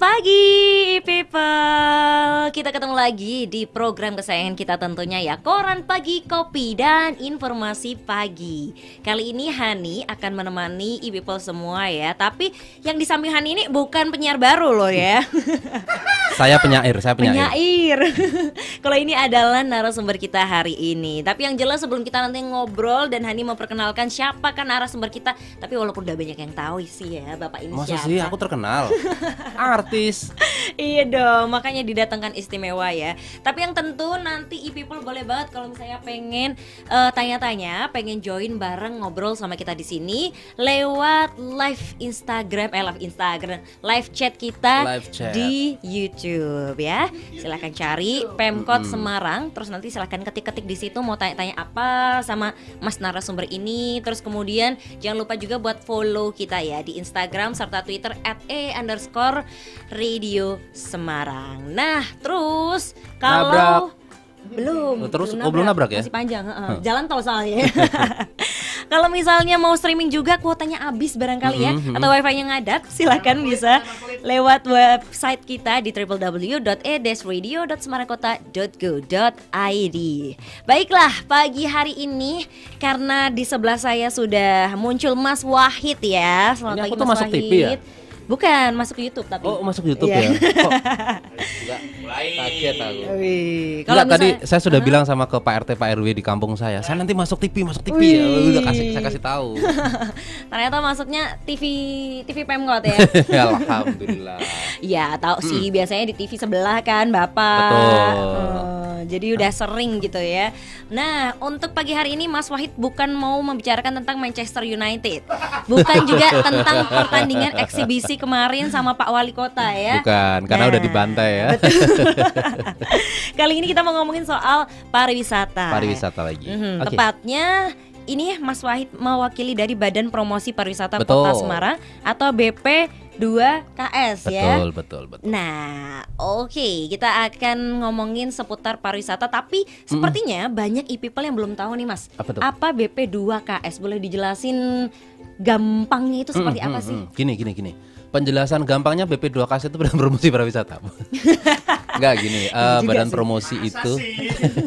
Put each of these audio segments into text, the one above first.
pagi Kita ketemu lagi di program kesayangan kita tentunya ya. Koran Pagi Kopi dan Informasi Pagi. Kali ini Hani akan menemani people semua ya. Tapi yang di samping Hani ini bukan penyiar baru loh ya. Saya penyair, saya penyair. Penyair. Kalau ini adalah narasumber kita hari ini. Tapi yang jelas sebelum kita nanti ngobrol dan Hani memperkenalkan siapa kan narasumber kita Tapi walaupun udah banyak yang tahu sih ya Bapak ini Masa siapa? sih? Aku terkenal? Artis. iya dong, makanya didatangkan istimewa ya. Tapi yang tentu nanti e-people boleh banget kalau misalnya pengen eh, tanya-tanya, pengen join bareng ngobrol sama kita di sini lewat live Instagram, eh live Instagram, live chat kita Live chat. di YouTube ya. Silahkan cari Pemkot Semarang, terus nanti silahkan ketik-ketik di situ mau tanya-tanya apa sama Mas narasumber ini. Terus kemudian jangan lupa juga buat follow kita ya di Instagram serta Twitter @e underscore Radio Semarang. Nah, terus kalau Nabrak. belum, Terus, oh, belum nabrak ya? Masih panjang, heeh. jalan tol soalnya. Kalau misalnya mau streaming juga kuotanya habis barangkali ya Mhm, mhm. atau wifi-nya ngadat, silakan bisa lewat website kita di www.e-radio.semarangkota.go.id. Baiklah, pagi hari ini karena di sebelah saya sudah muncul Mas Wahid ya. Selamat Ini pagi aku tuh Mas masuk TV ya? Bukan, masuk YouTube tapi. Oh, masuk YouTube Iya. ya? Kok enggak kaget aku. Wih, Kalau tadi saya sudah bilang sama ke Pak RT Pak RW di kampung saya, saya nanti masuk TV, masuk TV ya. Wih. Udah kasih saya kasih tahu. Ternyata masuknya TV TV Pemkot ya. Alhamdulillah. Iya, tahu sih biasanya di TV sebelah kan, Bapak. Betul. Oh, jadi udah sering gitu ya. Nah, untuk pagi hari ini Mas Wahid bukan mau membicarakan tentang Manchester United. Bukan juga tentang pertandingan eksibisi kemarin sama Pak Wali Kota ya. Bukan, karena Nah, udah dibantai ya. Kali ini kita mau ngomongin soal pariwisata. Pariwisata lagi. Mhm, Oke. Tepatnya ini Mas Wahid mewakili dari Badan Promosi Pariwisata Betul. Kota Semarang atau BP 2KS ya. Betul, betul, betul. Nah, oke, kita akan ngomongin seputar pariwisata tapi sepertinya banyak e-people yang belum tahu nih, Mas. Apa tuh? Apa BP 2KS? Boleh dijelasin gampangnya itu seperti Mm, apa mm, sih? mm. Gini, gini, gini. Penjelasan gampangnya BP 2KS itu Badan Promosi Pariwisata. Enggak gini, eh, juga Badan sih. Promosi itu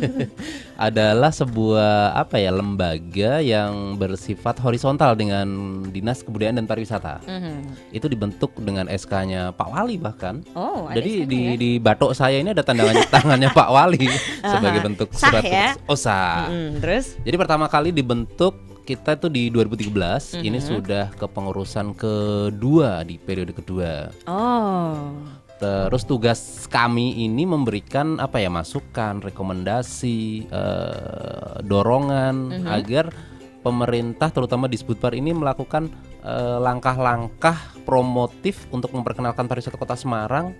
adalah sebuah apa ya lembaga yang bersifat horizontal dengan Dinas Kebudayaan dan Pariwisata. Mhm. Itu dibentuk dengan SK-nya Pak Wali bahkan. Oh, Jadi di ya? di batok saya ini ada tanda tangannya Pak Wali sebagai bentuk Sah surat ya? Oh sah. Mhm, terus? Jadi pertama kali dibentuk kita tuh di 2013 ini Mhm. sudah kepengurusan kedua di periode kedua. Oh. Terus tugas kami ini memberikan apa ya masukan, rekomendasi, eh, dorongan agar pemerintah terutama di Sputbar ini melakukan eh, langkah-langkah promotif untuk memperkenalkan pariwisata Kota Semarang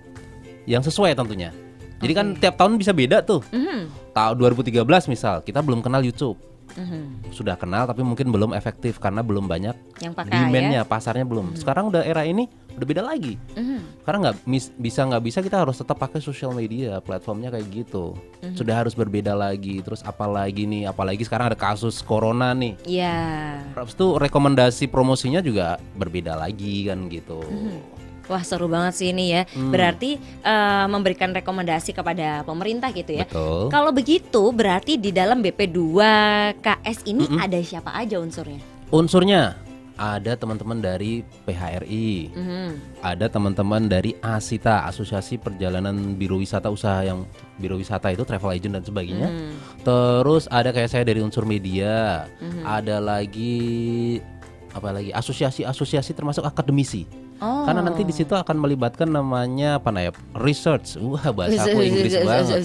yang sesuai tentunya. Jadi kan tiap tahun bisa beda tuh. Mhm, Tahun 2013 misal kita belum kenal YouTube mhm. sudah kenal tapi mungkin belum efektif karena belum banyak Yang pakai demandnya ya. pasarnya belum sekarang udah era ini udah beda lagi Mhm. karena nggak bisa nggak bisa kita harus tetap pakai sosial media platformnya kayak gitu Mhm. sudah harus berbeda lagi terus apalagi nih apalagi sekarang ada kasus corona nih Iya. Terus tuh rekomendasi promosinya juga berbeda lagi kan gitu Mhm. Wah seru banget sih ini ya. Hmm. Berarti eh, memberikan rekomendasi kepada pemerintah gitu ya. betul Kalau begitu berarti di dalam BP 2KS ini Mm-mm. ada siapa aja unsurnya? unsurnya ada teman-teman dari PHRI Mhm. ada teman-teman dari ASITA Asosiasi Perjalanan Biro Wisata Usaha yang Biro Wisata itu travel agent dan sebagainya. Hmm. Terus ada kayak saya dari unsur media, Mhm. ada lagi apa lagi asosiasi-asosiasi termasuk akademisi. Oh. Karena nanti di situ akan melibatkan namanya apa nah ya research. Wah bahasa aku Inggris banget.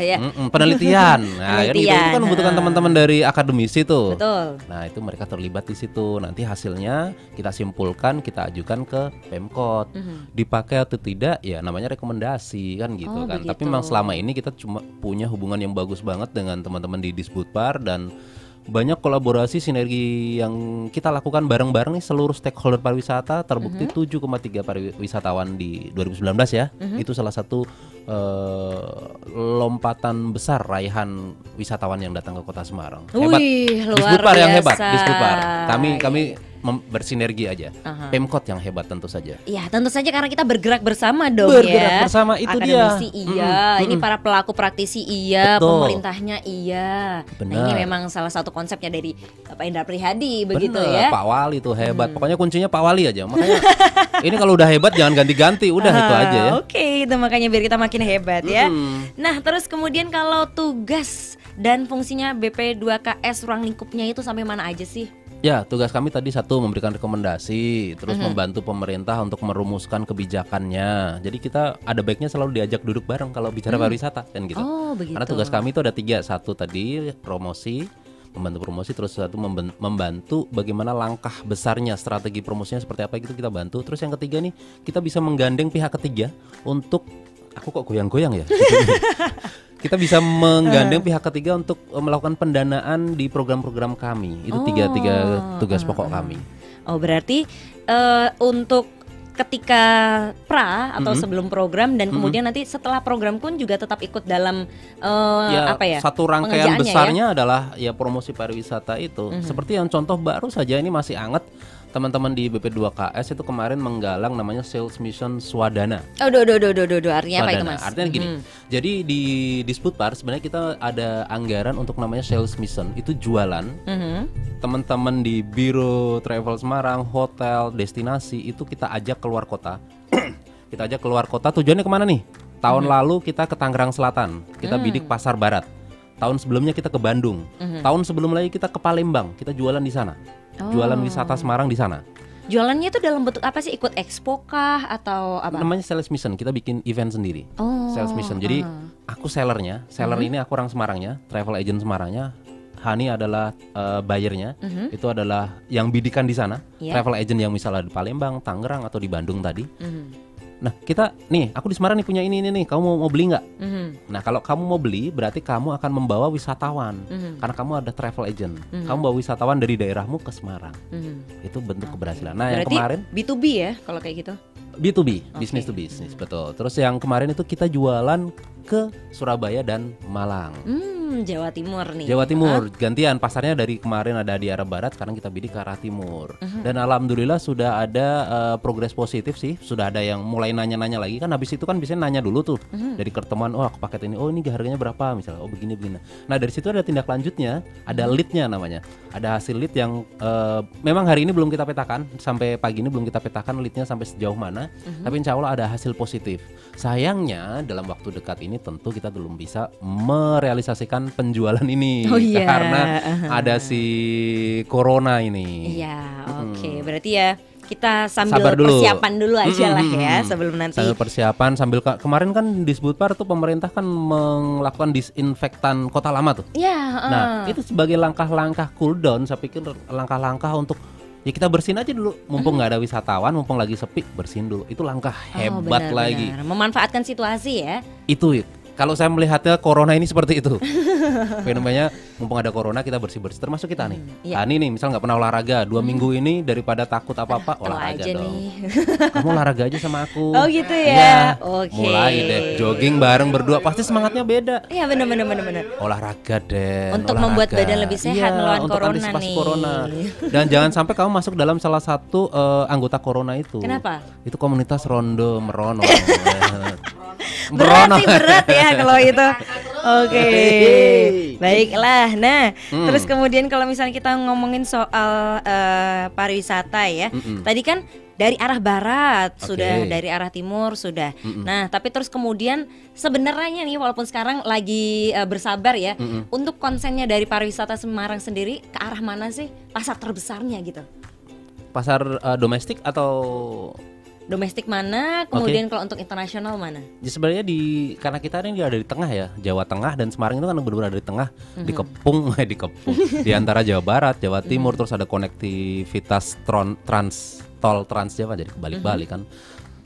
ya. Penelitian. Nah, kan gitu. itu Penelitian, kan membutuhkan teman-teman dari akademisi tuh. Betul. Nah itu mereka terlibat di situ. Nanti hasilnya kita simpulkan, kita ajukan ke Pemkot. Mhm. Dipakai atau tidak, ya namanya rekomendasi kan gitu Oh, kan. Tapi begitu. memang selama ini kita cuma punya hubungan yang bagus banget dengan teman-teman di Disbutpar dan banyak kolaborasi sinergi yang kita lakukan bareng-bareng nih seluruh stakeholder pariwisata terbukti Mhm. 7,3 pariwisatawan di 2019 ya. Mhm. Itu salah satu eh, lompatan besar raihan wisatawan yang datang ke Kota Semarang. Hebat. Wih, luar Disbutpar yang hebat, biasa. Disbutpar. Kami kami bersinergi aja. Aha. Pemkot yang hebat tentu saja. Ya tentu saja karena kita bergerak bersama dong Bergerak ya. bersama, itu dia. Akademisi iya, Mm-mm, ini para pelaku praktisi iya, Betul. pemerintahnya iya. Nah Benar. ini memang salah satu konsepnya dari Bapak Indra Prihadi begitu Bener, ya. Pak Wali tuh hebat. Pokoknya kuncinya Pak Wali aja. Makanya ini kalau udah hebat jangan ganti-ganti, udah itu Ah, aja ya. Oke, itu makanya biar kita makin hebat ya. Mm-mm. Nah, terus kemudian kalau tugas dan fungsinya BP2KS ruang lingkupnya itu sampai mana aja sih? Ya, tugas kami tadi satu memberikan rekomendasi, terus Mhm. membantu pemerintah untuk merumuskan kebijakannya. Jadi kita ada baiknya selalu diajak duduk bareng kalau bicara pariwisata kan gitu. Oh, begitu. Karena tugas kami itu ada tiga, satu tadi promosi, membantu promosi, terus satu membantu bagaimana langkah besarnya strategi promosinya seperti apa gitu kita bantu. Terus yang ketiga nih kita bisa menggandeng pihak ketiga untuk aku kok goyang-goyang ya. kita bisa menggandeng pihak ketiga untuk eh, melakukan pendanaan di program-program kami. Itu tiga tiga Oh, tugas pokok kami. Oh, berarti eh, untuk ketika pra atau Mhm. sebelum program dan Mhm. kemudian nanti setelah program pun juga tetap ikut dalam eh, apa ya? satu rangkaian ya? besarnya adalah ya promosi pariwisata itu. Mhm. Seperti yang contoh baru saja ini masih anget teman-teman di BP2KS itu kemarin menggalang namanya Sales Mission Swadana. Oh, do, do, do, do, do, do. artinya apa itu, Swadana. Mas? Artinya gini. Mhm. Jadi di Disputpar sebenarnya kita ada anggaran untuk namanya Sales Mission. Itu jualan Mhm. teman-teman di Biro Travel Semarang, hotel, destinasi itu kita ajak keluar kota. kita ajak keluar kota. Tujuannya ke mana nih? Tahun lalu kita ke Tangerang Selatan, kita bidik Pasar Barat. Tahun sebelumnya kita ke Bandung. Tahun sebelum lagi kita ke Palembang, kita jualan di sana. Jualan wisata Semarang di sana. Jualannya itu dalam bentuk apa sih? Ikut expo kah atau apa? Namanya sales mission. Kita bikin event sendiri. Oh, Sales mission. Jadi ah. aku sellernya, seller ini aku orang Semarangnya, travel agent Semarangnya. Hani adalah eh, buyernya, Mhm. itu adalah yang bidikan di sana. Iya. Travel agent yang misalnya di Palembang, Tangerang atau di Bandung tadi. Mhm. Nah kita nih, aku di Semarang nih punya ini ini nih. Kamu mau, mau beli nggak? Mhm. Nah kalau kamu mau beli, berarti kamu akan membawa wisatawan. Mhm. Karena kamu ada travel agent. Mhm. Kamu bawa wisatawan dari daerahmu ke Semarang. Mhm. Itu bentuk keberhasilan. Nah yang Berarti kemarin B2B ya kalau kayak gitu. B2B, Oke. business to business, betul. Terus yang kemarin itu kita jualan ke Surabaya dan Malang. Hmm, Jawa Timur nih. Jawa Timur gantian. Pasarnya dari kemarin ada di arah barat sekarang kita bidik ke arah timur. Mhm. dan alhamdulillah sudah ada eh, progres positif sih. Sudah ada yang mulai nanya-nanya lagi. Kan habis itu kan biasanya nanya dulu tuh Mhm. dari pertemuan oh aku paket ini oh ini harganya berapa? Misalnya oh begini begini. Nah dari situ ada tindak lanjutnya. Ada leadnya namanya. Ada hasil lead yang eh, memang hari ini belum kita petakan. Sampai pagi ini belum kita petakan leadnya sampai sejauh mana. Mhm. tapi insya Allah ada hasil positif. Sayangnya dalam waktu dekat ini tentu kita belum bisa merealisasikan penjualan ini Oh iya. karena ada si corona ini Iya, oke. Berarti ya kita sambil Sabar dulu. persiapan dulu aja lah ya sebelum nanti. sambil persiapan sambil ke- kemarin kan di Sbutpar tuh pemerintah kan melakukan disinfektan kota lama tuh Ya, nah eh. itu sebagai langkah-langkah cooldown saya pikir langkah-langkah untuk ya kita bersihin aja dulu mumpung nggak ada wisatawan mumpung lagi sepi bersihin dulu itu langkah Oh, hebat benar, lagi benar. Memanfaatkan situasi ya. itu kalau saya melihatnya corona ini seperti itu fenomenanya mumpung ada corona kita bersih bersih termasuk kita nih iya. Hani nih misal nggak pernah olahraga dua minggu ini daripada takut apa apa Tahu olahraga aja dong nih. kamu olahraga aja sama aku Oh gitu ya. Iya. Oke. mulai deh jogging bareng berdua pasti semangatnya beda Iya benar benar benar benar. olahraga deh Untuk membuat badan lebih sehat melawan untuk corona nih. corona. dan jangan sampai kamu masuk dalam salah satu eh, anggota corona itu Kenapa? itu komunitas rondo merono Berat sih berat ya kalau itu. Oke. Baiklah. Nah, Hmm. terus kemudian kalau misalnya kita ngomongin soal eh, pariwisata ya. Mm-mm. Tadi kan dari arah barat Oke. sudah, dari arah timur sudah. Mm-mm. Nah, tapi terus kemudian sebenarnya nih walaupun sekarang lagi eh, bersabar ya, Mm-mm. untuk konsennya dari pariwisata Semarang sendiri ke arah mana sih pasar terbesarnya gitu? pasar eh, domestik atau Domestik mana, kemudian kalau untuk internasional mana? Ya sebenarnya di karena kita ini ada di tengah ya, Jawa Tengah dan Semarang itu kan benar-benar ada di tengah, dikepung eh dikepung di antara Jawa Barat, Jawa Timur terus ada konektivitas tron, trans tol Trans Jawa jadi kebalik-balik kan.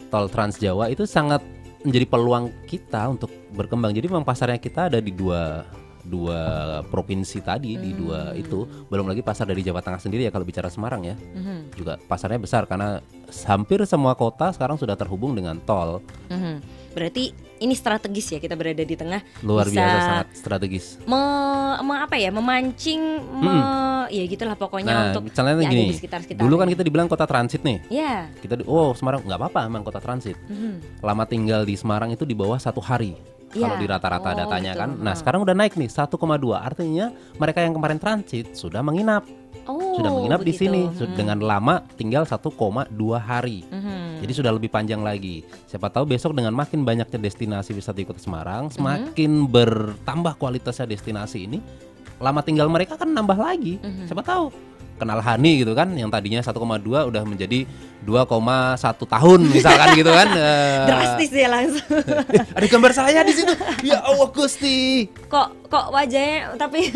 Tol Trans Jawa itu sangat menjadi peluang kita untuk berkembang. Jadi memang pasarnya kita ada di dua dua provinsi tadi di dua itu belum lagi pasar dari Jawa Tengah sendiri ya kalau bicara Semarang ya Mhm, juga pasarnya besar karena hampir semua kota sekarang sudah terhubung dengan tol mhm. Berarti ini strategis ya kita berada di tengah Luar bisa biasa sangat strategis. me- me- apa ya memancing me- ya gitulah pokoknya Nah, untuk misalnya ada gini. di sekitar-sekitar Dulu kan kita dibilang kota transit nih. ya Kita di- oh Semarang nggak apa-apa emang kota transit. Mhm. Lama tinggal di Semarang itu di bawah satu hari. Kalau Iya. di rata-rata Oh, datanya gitu. kan. Nah Hmm. sekarang udah naik nih 1,2 artinya mereka yang kemarin transit sudah menginap, oh sudah menginap di begitu. sini Mhm. dengan lama tinggal 1,2 hari. Mhm. Jadi sudah lebih panjang lagi. Siapa tahu besok dengan makin banyaknya destinasi wisata di Kota Semarang, semakin bertambah kualitasnya destinasi ini, lama tinggal mereka kan nambah lagi. Mhm. Siapa tahu kenal Hani gitu kan, yang tadinya 1,2 udah menjadi 2,1 tahun misalkan gitu kan. Eh, drastis ya langsung ada gambar saya di situ. Ya Allah Gusti. kok kok wajahnya tapi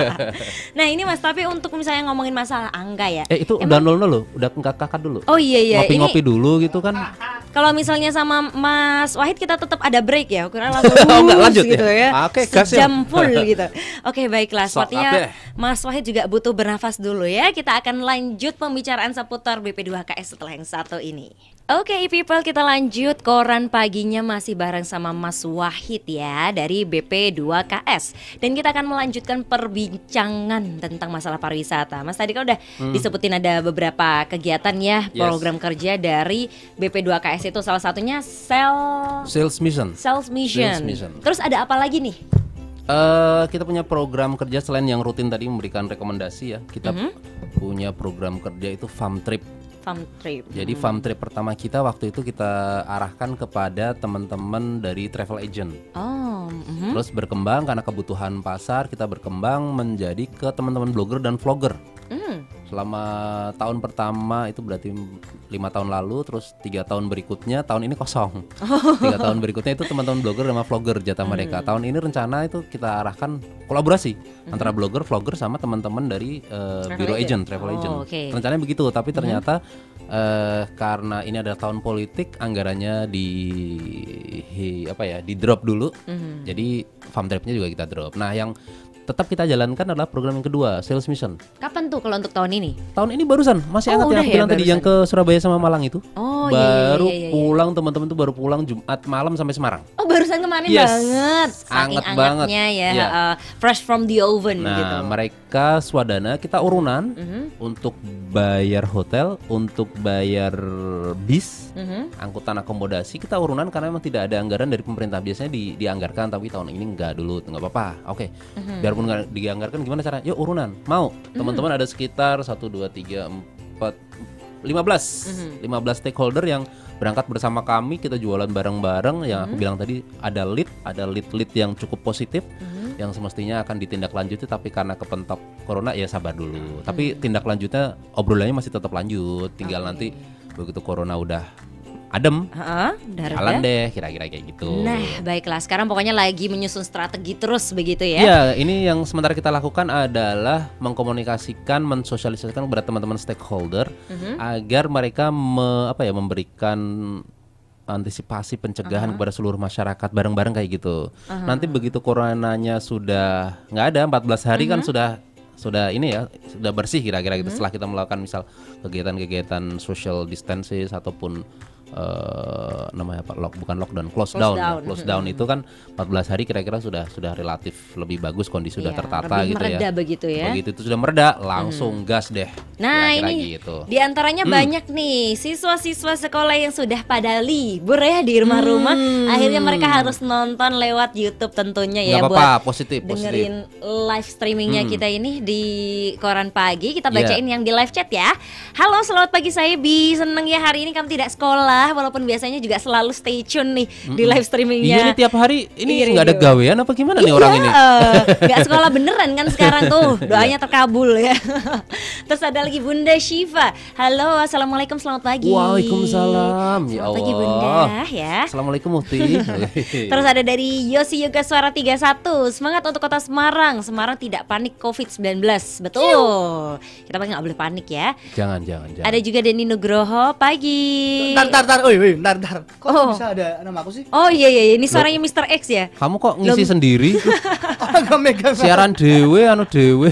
nah ini mas tapi untuk misalnya ngomongin masalah angka ya Eh itu udah nol nol loh, udah kakak kakak dulu. oh iya iya ini Ngopi-ngopi dulu gitu kan. kalau misalnya sama Mas Wahid kita tetap ada break ya karena langsung Oh, enggak, lanjut ya? gitu ya, Oke, gas ya. sejam full gitu oke baiklah sepertinya kabeh. Mas Wahid juga butuh bernafas dulu ya kita akan lanjut pembicaraan seputar BP2KS setelah yang satu ini Oke people kita lanjut koran paginya masih bareng sama Mas Wahid ya dari BP2KS dan kita akan melanjutkan perbincangan tentang masalah pariwisata Mas tadi kan udah disebutin ada beberapa kegiatan ya Hmm. Yes. program kerja dari BP2KS itu salah satunya sel Sales mission. sales mission. Sales mission. Terus ada apa lagi nih? Eh kita punya program kerja selain yang rutin tadi memberikan rekomendasi ya. Kita Mhm. punya program kerja itu farm trip. Farm trip. Jadi farm trip pertama kita waktu itu kita arahkan kepada teman-teman dari travel agent. Oh, mhm. Terus berkembang karena kebutuhan pasar kita berkembang menjadi ke teman-teman blogger dan vlogger. Hmm. Selama tahun pertama itu berarti lima tahun lalu, terus tiga tahun berikutnya tahun ini kosong. Tiga tahun berikutnya itu teman-teman blogger sama vlogger jatah mereka. Tahun ini rencana itu kita arahkan kolaborasi antara blogger, vlogger sama teman-teman dari Travel biro agent. agent, travel Oh, agent. oke. Rencananya begitu, tapi ternyata eh, karena ini adalah tahun politik, anggarannya di hi- apa ya, di drop dulu. Mhm. Jadi farm tripnya juga kita drop. Nah, yang tetap kita jalankan adalah program yang kedua, sales mission. Kapan tuh kalau untuk tahun ini? Tahun ini barusan, masih Oh, hangat yang aku ya, bilang tadi yang ke Surabaya sama Malang itu. Oh, iya, iya, baru iya, iya, iya. pulang teman-teman tuh baru pulang Jumat malam sampai Semarang. Oh, barusan kemarin Yes. banget. Saking Anget banget. ya, Iya. uh, fresh from the oven Nah, gitu. mereka swadana kita urunan Mhm, untuk bayar hotel, untuk bayar bis, mhm. angkutan akomodasi kita urunan karena memang tidak ada anggaran dari pemerintah biasanya di, dianggarkan tapi tahun ini enggak dulu nggak apa-apa oke Mhm. Biarpun nggak dianggarkan gimana cara yuk urunan. Mau. Teman-teman ada sekitar 1 2 3 4 15 15 stakeholder yang berangkat bersama kami kita jualan bareng-bareng. Yang aku bilang tadi ada lead ada lead-lead yang cukup positif yang semestinya akan ditindaklanjuti tapi karena kepentok corona ya sabar dulu. Tapi tindak lanjutnya obrolannya masih tetap lanjut. Tinggal nanti begitu corona udah adem reda. jalan deh kira-kira kayak gitu Nah, baiklah. Sekarang pokoknya lagi menyusun strategi terus begitu ya. Iya, ini yang sementara kita lakukan adalah mengkomunikasikan, mensosialisasikan kepada teman-teman stakeholder Mhm. agar mereka me- apa ya memberikan antisipasi pencegahan kepada seluruh masyarakat bareng-bareng kayak gitu. Nanti begitu coronanya sudah nggak ada 14 hari kan sudah sudah ini ya sudah bersih kira-kira gitu setelah kita melakukan misal kegiatan-kegiatan social distances ataupun eh, namanya apa lock bukan lockdown close, Close down, ya. down. close down itu kan 14 hari kira-kira sudah sudah relatif lebih bagus kondisi sudah Iya, tertata lebih gitu mereda ya begitu ya. begitu itu sudah mereda langsung gas deh Nah ini gitu di antaranya banyak nih siswa-siswa sekolah yang sudah pada libur ya di rumah-rumah. Akhirnya mereka harus nonton lewat YouTube tentunya ya nggak buat apa-apa positif positif dengerin live streamingnya kita ini di koran pagi. Kita bacain yang di live chat ya. Halo, selamat pagi saya Bi. Seneng ya hari ini kamu tidak sekolah walaupun biasanya juga selalu stay tune nih di live streamingnya. Iya nih tiap hari ini Iya, nggak ada iya. gawean apa gimana nih orang ini? Iya, nggak sekolah beneran kan sekarang tuh doanya terkabul ya. Terus ada lagi Bunda Shiva. Halo, assalamualaikum, selamat pagi. Waalaikumsalam. Ya Selamat pagi Bunda Allah. ya. Assalamualaikum Mufti. Terus ada dari Yosi Yoga Suara 31 Semangat untuk kota Semarang Semarang tidak panik COVID-19 Betul Kita paling nggak boleh panik ya jangan jangan jangan. Ada juga Denny Nugroho Pagi tar, oi, oi, ntar, ntar. Kok Oh. bisa ada nama aku sih? Oh iya iya iya, ini suaranya Mr. X ya. Kamu kok ngisi sendiri? Orang nggak megang. Siaran dewe anu dewe.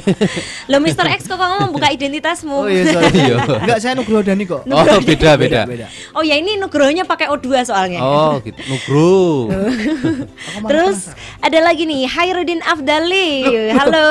Lo Mr. X kok kamu membuka identitasmu. Oh iya, sorry. Iya. Enggak, saya Nugroho Dani kok. Oh, beda beda. Oh ya ini Nugrohonya pakai O2 soalnya. Oh, gitu. Nugro. Terus ada lagi nih Hairudin Afdali. Halo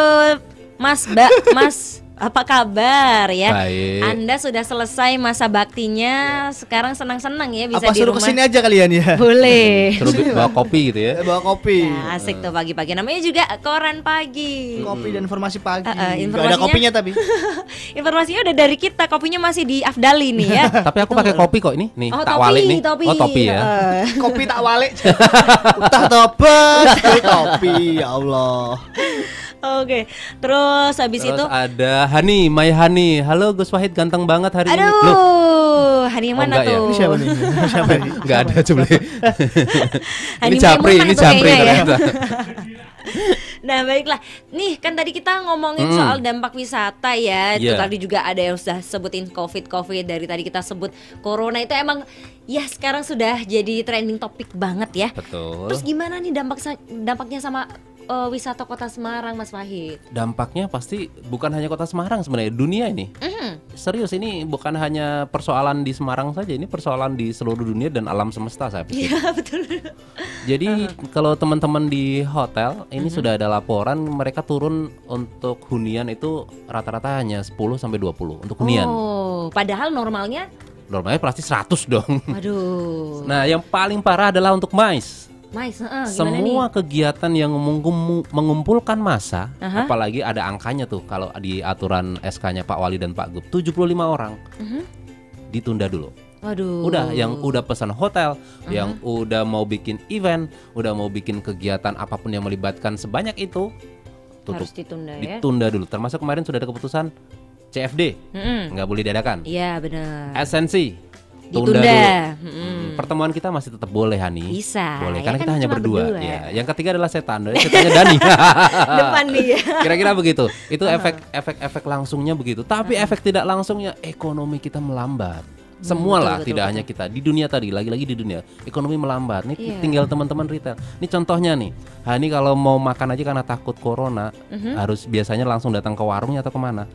Mas Mbak, Mas apa kabar ya? Baik. Anda sudah selesai masa baktinya, sekarang senang-senang ya bisa Apa di suruh rumah. ke sini aja kalian ya? Boleh. Suruh bi- bawa kopi gitu ya. Eh, Bawa kopi. Ya, asik tuh pagi-pagi. Namanya juga koran pagi. Kopi dan informasi pagi. Eh, eh, Nggak ada informasinya- kopinya tapi. Informasinya udah dari kita, kopinya masih di Afdali nih ya. Tapi aku pakai kopi kok ini. Nih, Oh, tak topi, walik nih. topi. Oh, topi ya. Kopi tak walik. Utah tobes, kopi ya Allah. Oke, terus habis Terus itu, ada Hani, My Hani. Halo Gus Wahid ganteng banget hari ini. Aduh, hari Oh, mana enggak ya? tuh? Ini siapa nih? Siapa ini? Enggak ada coba. Hani ini Capri, ini Capri ya. ternyata. Nah baiklah, nih kan tadi kita ngomongin Hmm. soal dampak wisata ya. Itu Iya. tadi juga ada yang sudah sebutin covid covid dari tadi kita sebut corona itu emang ya sekarang sudah jadi trending topik banget ya. Betul. Terus gimana nih dampak dampaknya sama eh, wisata kota Semarang, Mas Wahid? Dampaknya pasti bukan hanya kota Semarang sebenarnya, dunia ini. Mhm. Serius ini bukan hanya persoalan di Semarang saja, ini persoalan di seluruh dunia dan alam semesta saya pikir. Iya betul. Jadi kalau teman-teman di hotel ini Mhm. sudah ada laporan mereka turun untuk hunian itu rata-rata hanya 10 sampai 20 untuk hunian. Oh, padahal normalnya, Normalnya pasti 100 dong. waduh. Nah, yang paling parah adalah untuk MICE. Mais, gimana Semua nih? kegiatan yang mengum- mengumpulkan massa, Aha. apalagi ada angkanya tuh kalau di aturan SK-nya Pak Wali dan Pak Gub, 75 orang. Mhm. Ditunda dulu. Waduh. Udah yang udah pesan hotel, Mhm. yang udah mau bikin event, udah mau bikin kegiatan apa pun yang melibatkan sebanyak itu tutup harus ditunda ya. ditunda dulu. Termasuk kemarin sudah ada keputusan CFD Mm-mm. nggak boleh diadakan. Iya benar. Esensi tunda Ditunda. dulu. Mm-mm. Hmm, Pertemuan kita masih tetap boleh Hani. Bisa, Boleh ya karena kan kita hanya berdua. berdua. Ya. Yang ketiga adalah setan. Setannya Dani. Depan nih ya. Kira-kira begitu. Itu efek efek efek langsungnya begitu. Tapi efek tidak langsungnya ekonomi kita melambat. Semua betul, lah, tidak betul. hanya kita di dunia tadi, lagi-lagi di dunia ekonomi melambat. Nih Iya. tinggal teman-teman retail. Ini contohnya nih, Hani kalau mau makan aja karena takut corona, Mhm. harus biasanya langsung datang ke warungnya atau ke mana?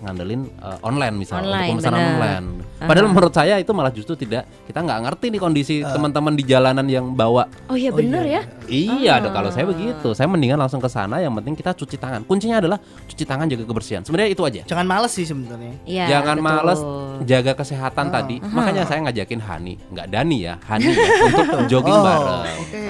Ngandelin eh, online misalnya Online, untuk pemesanan benar. online. Padahal menurut saya itu malah justru tidak kita nggak ngerti nih kondisi teman-teman di jalanan yang bawa Oh iya bener ya. Iya dong kalau saya begitu. Saya mendingan langsung ke sana yang penting kita cuci tangan. Kuncinya adalah cuci tangan jaga kebersihan. Sebenarnya itu aja. Jangan males sih sebenarnya. Iya. Jangan betul. males jaga kesehatan tadi. Makanya saya ngajakin Hani, nggak Dani ya, Hani ya, untuk jogging Oh, bareng. Oke.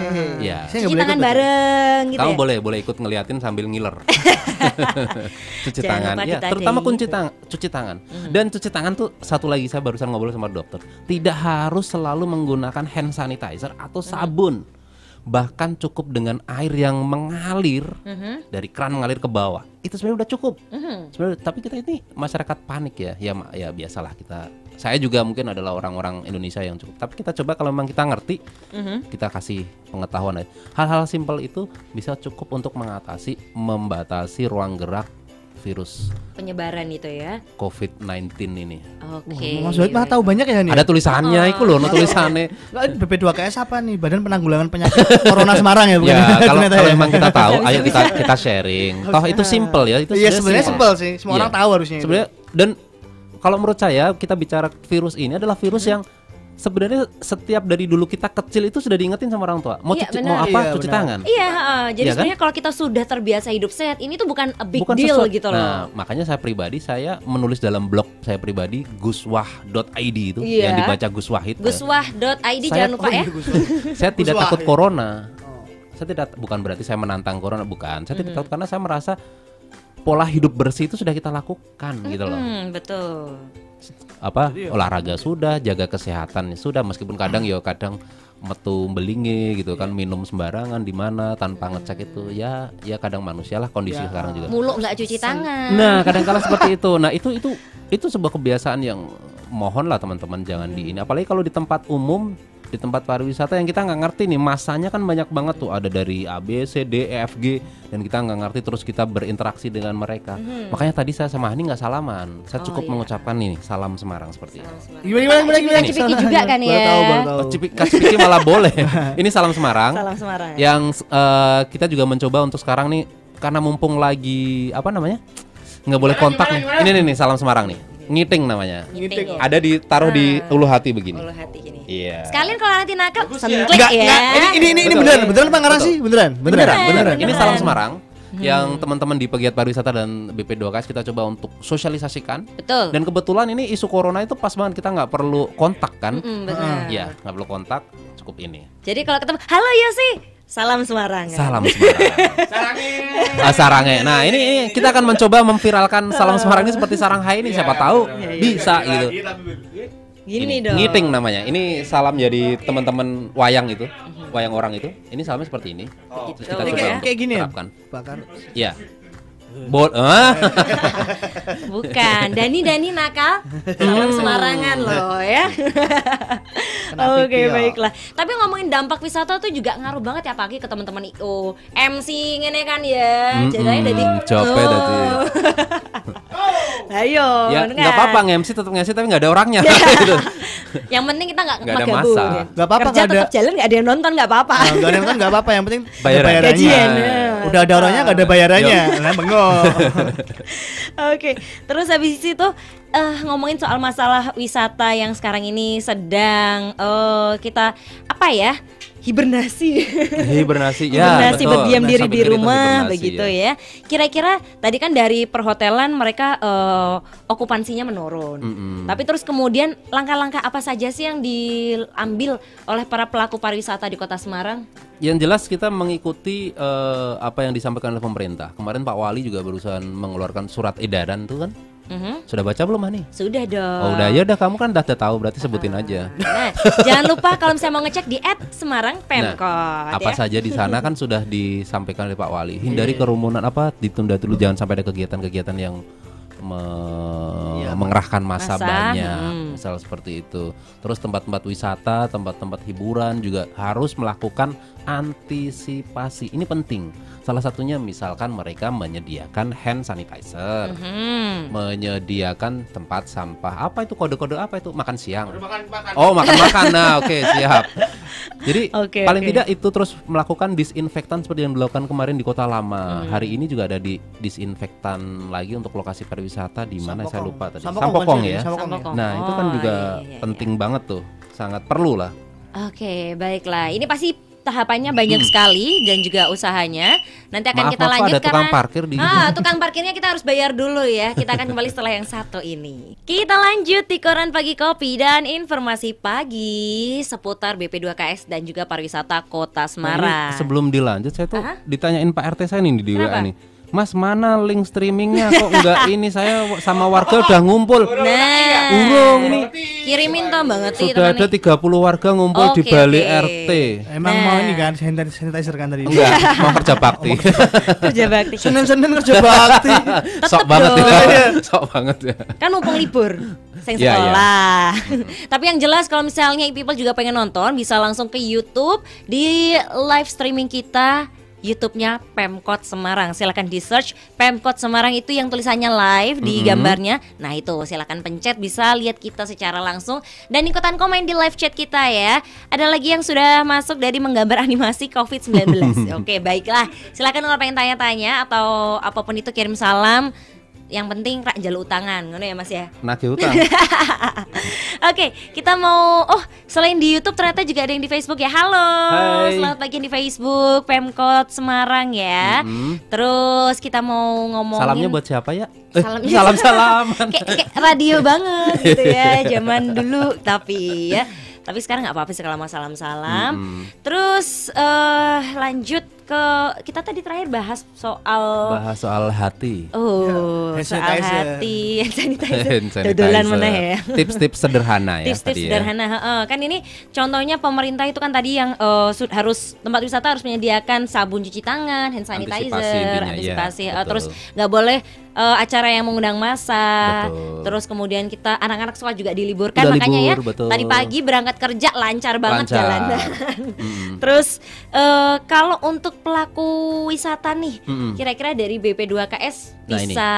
Iya. Saya nggak Cuci tangan ikut bareng gitu Kamu ya. boleh boleh ikut ngeliatin sambil ngiler. cuci Jangan tangan. Ya, terutama kunci itu. tangan, cuci tangan. Dan cuci tangan tuh satu lagi saya barusan ngobrol sama dokter. Tidak harus selalu menggunakan hand sanitizer atau sabun. Bahkan cukup dengan air yang mengalir Mhm, dari keran mengalir ke bawah. Itu sebenarnya udah cukup. mhm. Sebenarnya tapi kita ini masyarakat panik ya. Ya ya biasalah kita. Saya juga mungkin adalah orang-orang Indonesia yang cukup. Tapi kita coba kalau memang kita ngerti, Mhm. kita kasih pengetahuan. Hal-hal simpel itu bisa cukup untuk mengatasi membatasi ruang gerak virus Penyebaran itu ya. COVID-19 ini. Oke. Mas Wahid mah tahu banyak ya nih. Ada tulisannya itu loh, no tulisannya. BP2KS apa nih? Badan Penanggulangan Penyakit Corona Semarang ya bukan? Ya, kalau kalau ya. memang kita tahu, ayo kita kita sharing. Toh itu simple ya, itu Iya sebenarnya simpel sih. Semua Iya. orang tahu harusnya. Sebenarnya dan kalau menurut saya kita bicara virus ini adalah virus yang sebenarnya setiap dari dulu kita kecil itu sudah diingetin sama orang tua. Mau Iya, cuci, mau apa? Iya, cuci benar. tangan. Iya, heeh. jadi Iya kan? sebenarnya kalau kita sudah terbiasa hidup sehat, ini tuh bukan a big Bukan deal sesuatu- gitu loh. Nah, makanya saya pribadi saya menulis dalam blog saya pribadi guswah.id itu Iya. yang dibaca Gus Wahid. ya. Guswah.id Saya- jangan lupa Oh, ya. saya tidak takut Wahid. corona. Oh. Saya tidak bukan berarti saya menantang corona bukan. Saya Mm-hmm. tidak takut karena saya merasa pola hidup bersih itu sudah kita lakukan gitu loh. Hmm, betul. Apa olahraga sudah, jaga kesehatan sudah meskipun kadang ya kadang metu belinge gitu kan minum sembarangan di mana tanpa ngecek itu ya ya kadang manusia lah kondisi Ya. sekarang juga. Mulu nggak cuci tangan. Nah, kadang-kala seperti itu. Nah, itu itu itu sebuah kebiasaan yang mohon lah teman-teman jangan di ini. Apalagi kalau di tempat umum di tempat pariwisata yang kita nggak ngerti nih. Masanya kan banyak banget tuh. Ada dari A B C D E F G. Dan kita nggak ngerti terus kita berinteraksi dengan mereka. Makanya tadi saya sama Hani nggak salaman. Saya Oh, cukup iya. mengucapkan ini salam Semarang seperti ini. Gimana gimana gimana? Gimana? Cipiki juga kan Baru ya? tahu, baru tahu. Oh, Cipi- kasih piki malah boleh. Ini salam Semarang. Salam Semarang. yang eh, kita juga mencoba untuk sekarang nih karena mumpung lagi apa namanya? Nggak boleh kontak nih. Ini nih, nih salam Semarang nih. Ngiting namanya. Ngiting ya? ada ditaruh di ulu hati begini. Ulu hati gini. Iya Sekalian kalau nanti nakal, Enggak, ya. enggak. Ini ini ini, ini Betul. beneran, beneran Betul. sih? Beneran, beneran. beneran, beneran. Ini beneran. salam Semarang yang teman-teman di pegiat pariwisata dan BP2KS kita coba untuk sosialisasikan. Betul. Dan kebetulan ini isu corona itu pas banget kita nggak perlu kontak kan? Mm, benar. Iya, nggak perlu kontak, cukup ini. Jadi kalau ketemu, halo Yosi, salam Semarang. Salam Semarang. Ah, Sarange. Nah, ini, ini kita akan mencoba memviralkan salam Semarang ini seperti sarang hai ini siapa tahu bisa gitu. Gini Ini, dong. Ngiting namanya. Ini salam jadi teman-teman wayang itu, wayang orang itu. Ini salamnya seperti ini. Terus kita coba kayak- kayak gini ya? terapkan. Bakar. Iya. Bol ah. Bukan, Dani Dani nakal, salam Semarangan loh ya. Oke pipi ya. baiklah. Tapi ngomongin dampak wisata tuh juga ngaruh banget ya pagi ke teman-teman IO. MC ngene kan ya. Jadi Mm-mm, dari capek Oh. tadi. Ayo, ya nggak kan? apa-apa nge-MC tetap nge-MC tapi nggak ada orangnya gitu. Yang penting kita nggak Nggak ada masa. ya. Nggak apa-apa, Kerja nggak ada- tetap jalan nggak ada yang nonton nggak apa-apa. Nah, Enggak ada yang kan enggak apa-apa, yang penting Bayaran. ada Gajian, ya. Udah ada orangnya enggak ada bayarannya. Nah, bengok. Oke, terus habis itu eh ngomongin soal masalah wisata yang sekarang ini sedang eh kita apa ya hibernasi. Hibernasi ya. hibernasi betul. berdiam Nah, diri di rumah begitu ya. Kira-kira tadi kan dari perhotelan mereka eh, okupansinya menurun. Mm-mm. Tapi terus kemudian langkah-langkah apa saja sih yang diambil oleh para pelaku pariwisata di Kota Semarang? Yang jelas kita mengikuti eh, apa yang disampaikan oleh pemerintah. Kemarin Pak Wali juga barusan mengeluarkan surat edaran tuh kan. Mhm. Sudah baca belum Hani? Sudah dong. Oh udah ya udah kamu kan udah tahu berarti sebutin aja. Nah, jangan lupa kalau misalnya mau ngecek di Semarang Pemkot Nah, apa ya. saja di sana kan sudah disampaikan oleh Pak Wali. Hindari kerumunan apa ditunda dulu jangan sampai ada kegiatan-kegiatan yang me- Iya, mengerahkan masa, Massa, banyak, hmm. misal seperti itu. Terus tempat-tempat wisata, tempat-tempat hiburan juga harus melakukan antisipasi. Ini penting. Salah satunya misalkan mereka menyediakan hand sanitizer, Hmm. Menyediakan tempat sampah. Apa itu kode-kode apa itu? Makan siang. Oh, makan-makan. Nah, oke, siap. Jadi Oke, paling oke. tidak itu terus melakukan disinfektan seperti yang dilakukan kemarin di Kota Hmm. Lama. Hari ini juga ada di disinfektan lagi untuk lokasi pariwisata di mana saya lupa tadi. Sampokong Sampokong ya. Sampokong ya? Nah, itu kan Oh, juga iya, iya, iya. penting banget tuh. Sangat perlu lah. Oke, baiklah. Ini pasti tahapannya banyak sekali dan juga usahanya. Nanti akan Maaf, kita maaf, lanjut ada tukang karena parkir di Ah, tukang parkirnya kita harus bayar dulu ya. Kita akan kembali setelah yang satu ini. Kita lanjut di Koran Pagi Kopi dan informasi pagi seputar BP2KS dan juga pariwisata Kota Nah, Semarang. sebelum dilanjut saya tuh Aha. ditanyain Pak RT saya nih di Kenapa? WA nih. Mas mana link streamingnya kok enggak ini saya sama warga udah ngumpul. Nah, Urung ini kirimin toh banget Sudah ada 30 warga ngumpul di Bali. RT. Emang Nah. mau ini kan sanitizer kan tadi. Enggak, mau kerja bakti. kerja bakti. Senin-senin kerja bakti. Sok banget dong. ya. Sok banget ya. kan mumpung libur sayang Iya, iya. sekolah tapi yang jelas kalau misalnya people juga pengen nonton bisa langsung ke YouTube di live streaming kita YouTube-nya Pemkot Semarang. Silakan di search Pemkot Semarang itu yang tulisannya live di Mhm. gambarnya. Nah, itu silakan pencet bisa lihat kita secara langsung dan ikutan komen di live chat kita ya. Ada lagi yang sudah masuk dari menggambar animasi COVID-19. Oke, baiklah. Silakan kalau pengen tanya-tanya atau apa pun itu kirim salam. Yang penting rak jalur utangan, ngono ya Mas ya. Nagih utang. Oke, kita mau oh selain di YouTube ternyata juga ada yang di Facebook ya. Halo, Hai. selamat pagi di Facebook Pemkot Semarang ya. Mm-mm. Terus kita mau ngomongin Salamnya buat siapa ya? Eh, Salamnya- salam salaman. kayak, kayak radio banget gitu ya, zaman dulu tapi ya. Tapi sekarang nggak apa-apa sih kalau mau salam-salam. Mm-mm. Terus eh lanjut ke kita tadi terakhir bahas soal Bahas soal hati. Oh, Hand soal sanitizer. hati, hand sanitizer. Hand sanitizer. Dodolan mana ya? Tips-tips sederhana ya Tips-tips tadi ya. sederhana, heeh. kan ini contohnya pemerintah itu kan tadi yang su- harus tempat wisata harus menyediakan sabun cuci tangan, hand sanitizer, Antisipasi intinya, antisipasi, eh, betul. terus nggak boleh eh, acara yang mengundang massa, Betul. terus kemudian kita anak-anak sekolah juga diliburkan, Udah makanya ya libur, betul. tadi pagi berangkat kerja lancar banget Lancar. jalanan. Mm. Terus eh, kalau untuk pelaku wisata nih, Mm-mm. kira-kira dari BP2KS Nah, ini. bisa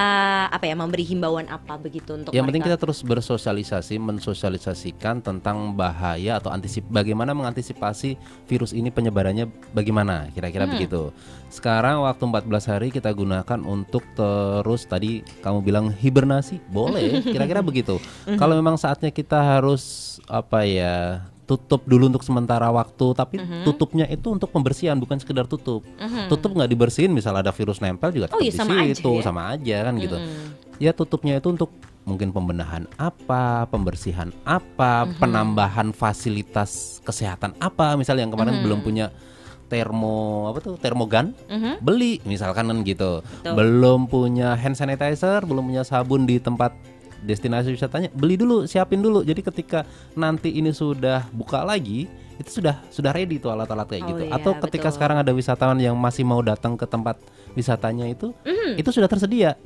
apa ya memberi himbauan apa begitu untuk Yang penting kita terus bersosialisasi, mensosialisasikan tentang bahaya atau antisip bagaimana mengantisipasi virus ini penyebarannya bagaimana kira-kira begitu. Sekarang waktu 14 hari kita gunakan untuk terus tadi kamu bilang hibernasi, boleh kira-kira begitu. Kalau memang saatnya kita harus apa ya tutup dulu untuk sementara waktu tapi tutupnya itu untuk pembersihan bukan sekedar tutup. Tutup nggak dibersihin misal ada virus nempel juga Oh tetap iya, di sama aja situ ya. sama aja kan gitu. Ya tutupnya itu untuk mungkin pembenahan apa, pembersihan apa, penambahan fasilitas kesehatan apa, misalnya yang kemarin belum punya termo apa tuh termogan beli misalkan kan gitu. Belum punya hand sanitizer belum punya sabun di tempat destinasi wisatanya beli dulu siapin dulu. Jadi ketika nanti ini sudah buka lagi itu sudah sudah ready tuh alat-alat kayak Oh gitu. iya, atau ketika betul. sekarang ada wisatawan yang masih mau datang ke tempat wisatanya itu itu sudah tersedia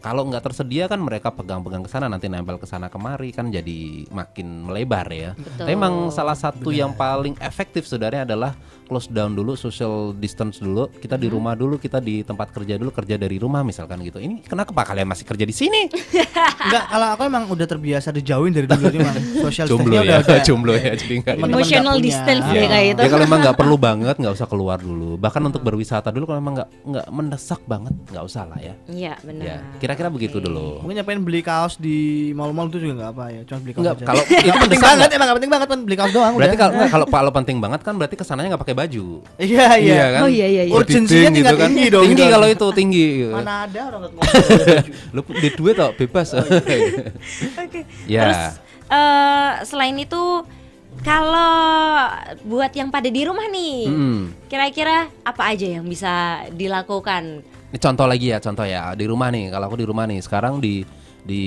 kalau nggak tersedia kan mereka pegang-pegang ke sana nanti nempel ke sana kemari kan jadi makin melebar ya. Betul. Tapi Memang salah satu yang paling efektif sebenarnya adalah close down dulu, social distance dulu. Kita di Hmm. rumah dulu, kita di tempat kerja dulu, kerja dari rumah misalkan gitu. Ini kenapa kalian masih kerja di sini? Enggak, kalau aku emang udah terbiasa dijauhin dari dulu nih, Mang. Social jomblo ya, udah jomblo ya. Jadi nggak ini. Teman-teman Emotional distance deh kayak itu. Ya kalau memang nggak perlu banget nggak usah keluar dulu. Bahkan untuk berwisata dulu kalau memang nggak nggak mendesak banget nggak usah lah ya. Iya benar. Ya kira-kira begitu dulu. Mungkin nyapain beli kaos di mall-mall itu juga nggak apa ya, cuma beli kaos Nggak, aja. kalau itu penting banget, emang nggak penting banget kan beli kaos doang Berarti udah. kalau nggak, kalau kalau penting banget kan berarti ke sananya nggak pakai baju. Iya, iya. kan? Oh, iya, iya, iya. Urgensinya tingkat tinggi dong, Tinggi gitu. kalau itu tinggi. gitu. Mana ada orang nggak baju. Lu di duit tau bebas. Oke. Ya. Terus eh, selain itu kalau buat yang pada di rumah nih, kira-kira apa aja yang bisa dilakukan? Ini contoh lagi ya, contoh ya di rumah nih. Kalau aku di rumah nih, sekarang di di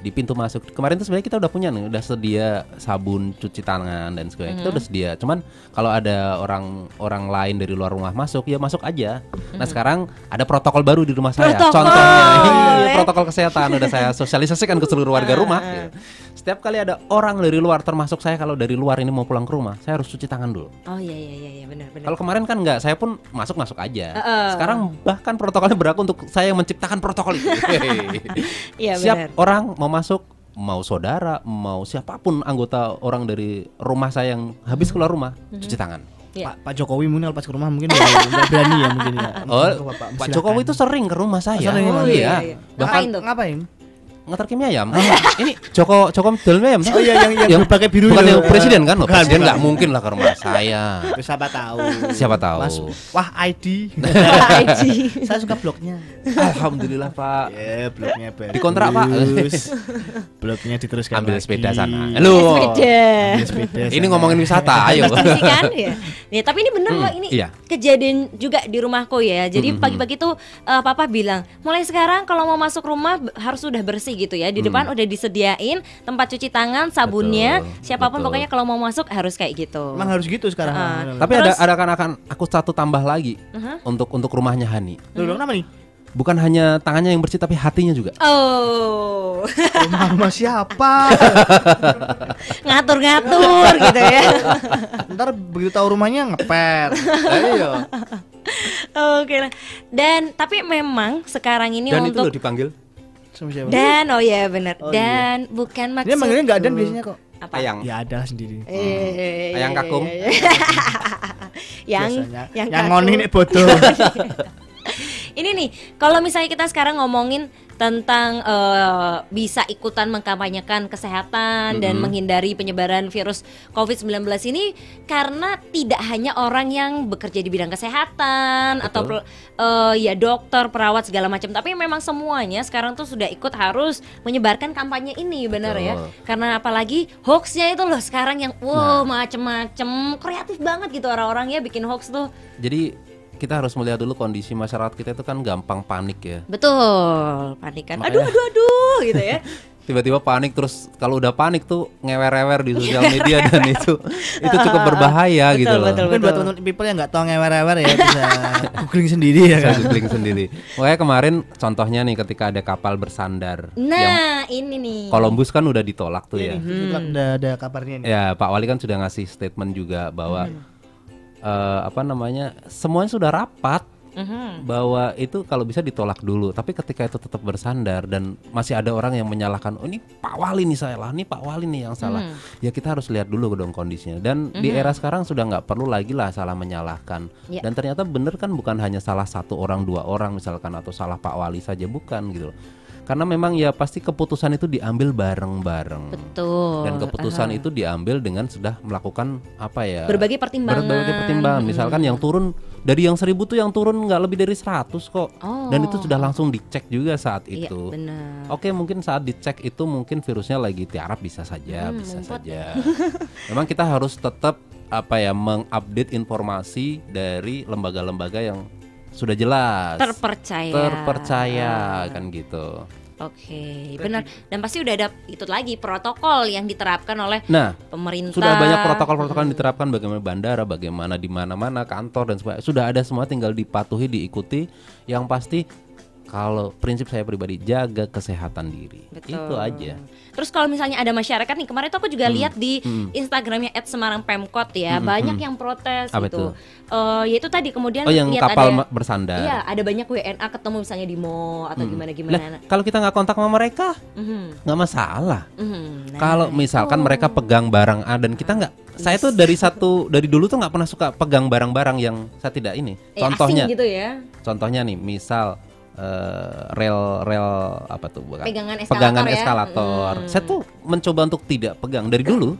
di pintu masuk. Kemarin tuh sebenarnya kita udah punya nih, udah sedia sabun cuci tangan dan sebagainya. Kita udah sedia. Cuman kalau ada orang orang lain dari luar rumah masuk, ya masuk aja. Nah sekarang ada protokol baru di rumah saya. Protokol, Contohnya, iya, ya. protokol kesehatan udah saya sosialisasikan ke seluruh warga rumah. gitu. Setiap kali ada orang dari luar, termasuk saya kalau dari luar ini mau pulang ke rumah, saya harus cuci tangan dulu. Oh iya iya iya, iya benar benar. Kalau kemarin kan nggak, saya pun masuk masuk aja. Heeh. Sekarang bahkan protokolnya berlaku untuk saya yang menciptakan protokol itu. Iya Siap benar. orang mau masuk, mau saudara, mau siapa pun anggota orang dari rumah saya yang habis keluar rumah, Mhm. cuci tangan. Iya. Pak, Pak Jokowi mungkin kalau pas ke rumah mungkin nggak nggak berani ya mungkin ya. Oh, Pak silakan. Jokowi itu sering ke rumah saya. sering oh emang? iya. Iya, iya. Bahkan Ngapain tuh? Ngapain? Ngantar kimia ayam. Ini Joko Joko Dol ayam. Oh iya yang yang, berbagai biru Bukan itu. yang presiden kan? Bukan, presiden nggak mungkin lah ke rumah saya. Siapa tahu. Siapa tahu. Mas, wah ID. IG. Saya suka blognya. Alhamdulillah Pak. Ya, blognya bagus. Dikontrak, Pak. blognya diteruskan Ambil lagi. sepeda sana. Halo. Sepeda. Sepeda Ini sana. ngomongin wisata, ayo. Kan ya. Nih, tapi ini bener Hmm, loh ini iya. kejadian juga di rumahku ya. Jadi Hmm, pagi-pagi tuh eh, papa bilang, mulai sekarang kalau mau masuk rumah harus sudah bersih gitu ya. Di depan udah disediain tempat cuci tangan, sabunnya. Hmm. Betul, Siapa pun betul. pokoknya kalau mau masuk harus kayak gitu. Emang harus gitu sekarang. Ah. Tapi ada Terus- ada kan akan aku satu tambah lagi Uh-huh. untuk untuk rumahnya Hani. Loh, loh, kenapa nih? Bukan hanya tangannya yang bersih tapi hatinya juga. Oh, Rumah-rumah siapa? ngatur-ngatur gitu ya. Ntar begitu tahu rumahnya ngepet. Iya. Oke lah. Dan tapi memang sekarang ini Dan itu untuk loh dipanggil Sama siapa? dan oh ya benar. Oh, dan bukan maksud. Dia manggilnya nggak dan biasanya kok. Apa? ayang. Ya ada sendiri. Eh, Ayang iya, kakung. iya, iya. yang Biasanya. yang yang kakung. ngoni nih bodoh. Ini nih, kalau misalnya kita sekarang ngomongin tentang eh, bisa ikutan mengkampanyekan kesehatan dan menghindari penyebaran virus COVID-19 ini karena tidak hanya orang yang bekerja di bidang kesehatan atau Betul. pel- eh, ya dokter, perawat segala macam, tapi memang semuanya sekarang tuh sudah ikut harus menyebarkan kampanye ini benar ya. Karena apalagi hoaxnya itu loh sekarang yang wow Nah. macem-macem kreatif banget gitu orang-orang ya bikin hoax tuh. Jadi kita harus melihat dulu kondisi masyarakat kita itu kan gampang panik ya. Betul, panik kan. Aduh, Makanya- aduh, aduh, gitu ya. Tiba-tiba panik terus kalau udah panik tuh ngewer-ewer di sosial media dan itu itu cukup berbahaya Betul, gitu loh. betul. Mungkin buat teman people yang nggak tahu ngewer-ewer ya bisa googling sendiri ya Saya kan. googling sendiri. Makanya kemarin contohnya nih ketika ada kapal bersandar yang Nah, ini nih. Columbus kan udah ditolak tuh Iya ya. nih, itu ada ada kabarnya nih. Ya Pak Wali kan sudah ngasih statement juga bahwa eh, apa namanya semuanya sudah rapat Mhm. bahwa itu kalau bisa ditolak dulu. Tapi ketika itu tetap bersandar dan masih ada orang yang menyalahkan, oh ini Pak Wali nih salah, ini Pak Wali nih yang salah. Ya kita harus lihat dulu dong kondisinya. Dan di era sekarang sudah nggak perlu lagi lah salah menyalahkan. Ya. Dan ternyata bener kan bukan hanya salah satu orang dua orang misalkan atau salah Pak Wali saja bukan gitu loh. Karena memang ya pasti keputusan itu diambil bareng-bareng. Betul. Dan keputusan Aha. itu diambil dengan sudah melakukan apa ya? berbagai pertimbangan. Berbagai pertimbangan. Misalkan yang turun dari yang seribu tuh yang turun nggak lebih dari 100 kok. Oh. Dan itu sudah langsung dicek juga saat Iya, itu. benar. Oke, mungkin saat dicek itu mungkin virusnya lagi tiarap bisa saja, Hmm, bisa ngumpet saja. Memang kita harus tetap apa ya mengupdate informasi dari lembaga-lembaga yang sudah jelas Terpercaya. terpercaya Ah. kan gitu. Oke, benar. Dan pasti udah ada itu lagi protokol yang diterapkan oleh Nah, pemerintah. Sudah banyak protokol-protokol yang diterapkan bagaimana bandara, bagaimana di mana-mana kantor dan sebagainya. Sudah ada semua tinggal dipatuhi, diikuti. Yang pasti kalau prinsip saya pribadi jaga kesehatan diri. Betul. Itu aja. Terus kalau misalnya ada masyarakat nih kemarin tuh aku juga lihat di Instagramnya @semarangpemkot ya banyak yang protes Apa gitu. itu? Eh, ya itu tadi kemudian Oh, yang kapal ada bersandar. Iya, ada banyak WNA ketemu misalnya di mall atau gimana Lah, gimana. kalau kita nggak kontak sama mereka, Mhm, nggak masalah. mhm. Nah, kalau misalkan mereka pegang barang A dan kita nggak, saya tuh dari satu dari dulu tuh nggak pernah suka pegang barang-barang yang saya tidak ini. eh, Contohnya, gitu ya. contohnya nih, misal eh, rel rel apa tuh bukan? Pegangan eskalator pegangan ya. eskalator. Hmm. Saya tuh mencoba untuk tidak pegang dari dulu.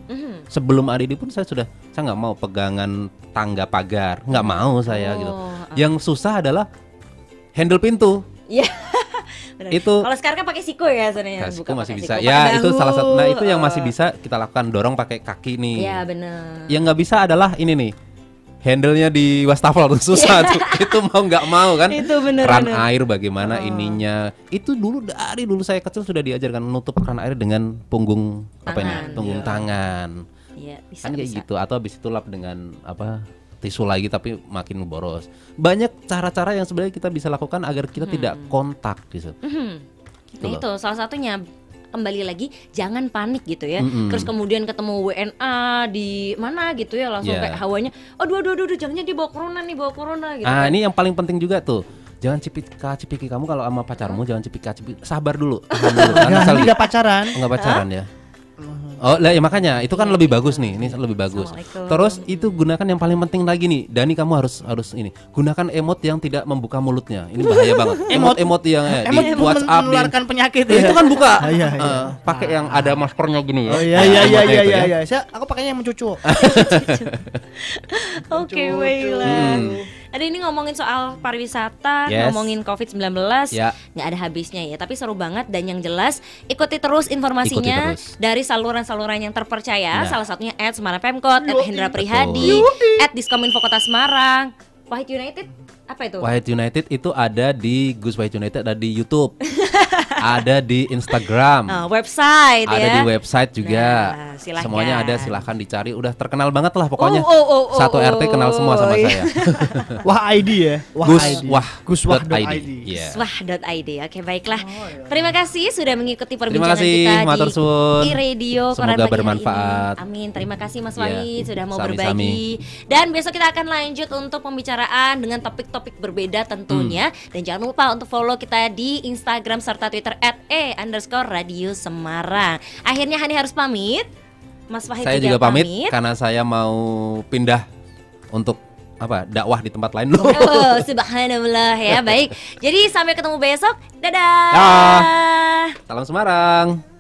Sebelum ada ini pun saya sudah saya nggak mau pegangan tangga pagar, nggak mau saya gitu. Oh, ah. Yang susah adalah handle pintu. Iya. Benar. Itu- kalau sekarang kan pakai siku ya sebenarnya. Kasihku bukan masih bisa. siku, Ya itu salah satu. Nah itu yang masih bisa kita lakukan dorong pakai kaki nih. Iya benar. Yang nggak bisa adalah ini nih. Handle-nya di wastafel tuh susah tuh. Itu mau nggak mau kan. Iya. Itu bener, Keran bener. air bagaimana Oh. ininya. Itu dulu dari dulu saya kecil sudah diajarkan menutup keran air dengan punggung apa ini? Tangan. Punggung Iya. tangan. Iya, bisa kan kayak bisa. gitu atau habis itu lap dengan apa? tisu lagi tapi makin boros. Banyak cara-cara yang sebenarnya kita bisa lakukan agar kita tidak kontak gitu. Mhm. Gitu Nah itu salah satunya kembali lagi jangan panik gitu ya. Mm-mm. Terus kemudian ketemu WNA di mana gitu ya langsung Iya. kayak hawanya aduh aduh aduh, aduh jangan dia bawa corona nih bawa corona gitu. Ah, kan. ini yang paling penting juga tuh. Jangan cipika cipiki kamu kalau sama pacarmu jangan cipika cipiki. Sabar dulu, tahan dulu. Jangan asal ini udah pacaran. Enggak pacaran ya. Oh, lah ya makanya itu kan lebih bagus nih. Ini lebih bagus. Assalamualaikum. Terus itu gunakan yang paling penting lagi nih. Dani kamu harus harus ini. Gunakan emot yang tidak membuka mulutnya. Ini bahaya banget. Emot- Emot-emot yang eh, Emot di WhatsApp di menularkan penyakit Ya, itu kan buka. Ah, iya, iya. Eh, pakai yang ada maskernya gini ya. Oh iya Nah, iya iya iya iya ya. iya. Saya aku pakainya yang mencucu. Oke, Lucu. baiklah. Hmm. Ada ini ngomongin soal pariwisata, Yes. ngomongin COVID-19, Ya. nggak ada habisnya ya. Tapi seru banget dan yang jelas ikuti terus informasinya Ikuti terus. dari saluran-saluran yang terpercaya. Nah. Salah satunya at Semarang Pemkot, at Hendra Prihadi, at Diskominfo Kota Semarang, Wahid United, apa itu? Wahid United itu ada di Gus Wahid United ada di YouTube. ada di Instagram. Ah, website ada ya. di website juga. Nah, silahkan. Semuanya ada silahkan dicari. Udah terkenal banget lah pokoknya. Oh, oh, oh, oh, Satu oh, RT kenal semua sama iya. saya. Wah ID ya. Wah Gus ID. Wah Guswah ID. ID. Iya. Swah.id. Oke, baiklah. Oh, iya. Terima kasih sudah mengikuti Terima perbincangan kasih, kita matur di suwun. i-radio Semoga Koran Pagi hari bermanfaat. ini. Amin. Terima kasih Mas Iya. Wahid sudah mau Sami-sami. berbagi. Dan besok kita akan lanjut untuk pembicaraan dengan topik-topik berbeda tentunya. Hmm. Dan jangan lupa untuk follow kita di Instagram serta Twitter at e underscore radio Semarang. Akhirnya Hani harus pamit. Mas Wahid Saya juga pamit karena saya mau pindah untuk apa dakwah di tempat lain loh. Oh, subhanallah ya. Baik. Jadi sampai ketemu besok. Dadah. Dah. Salam Semarang.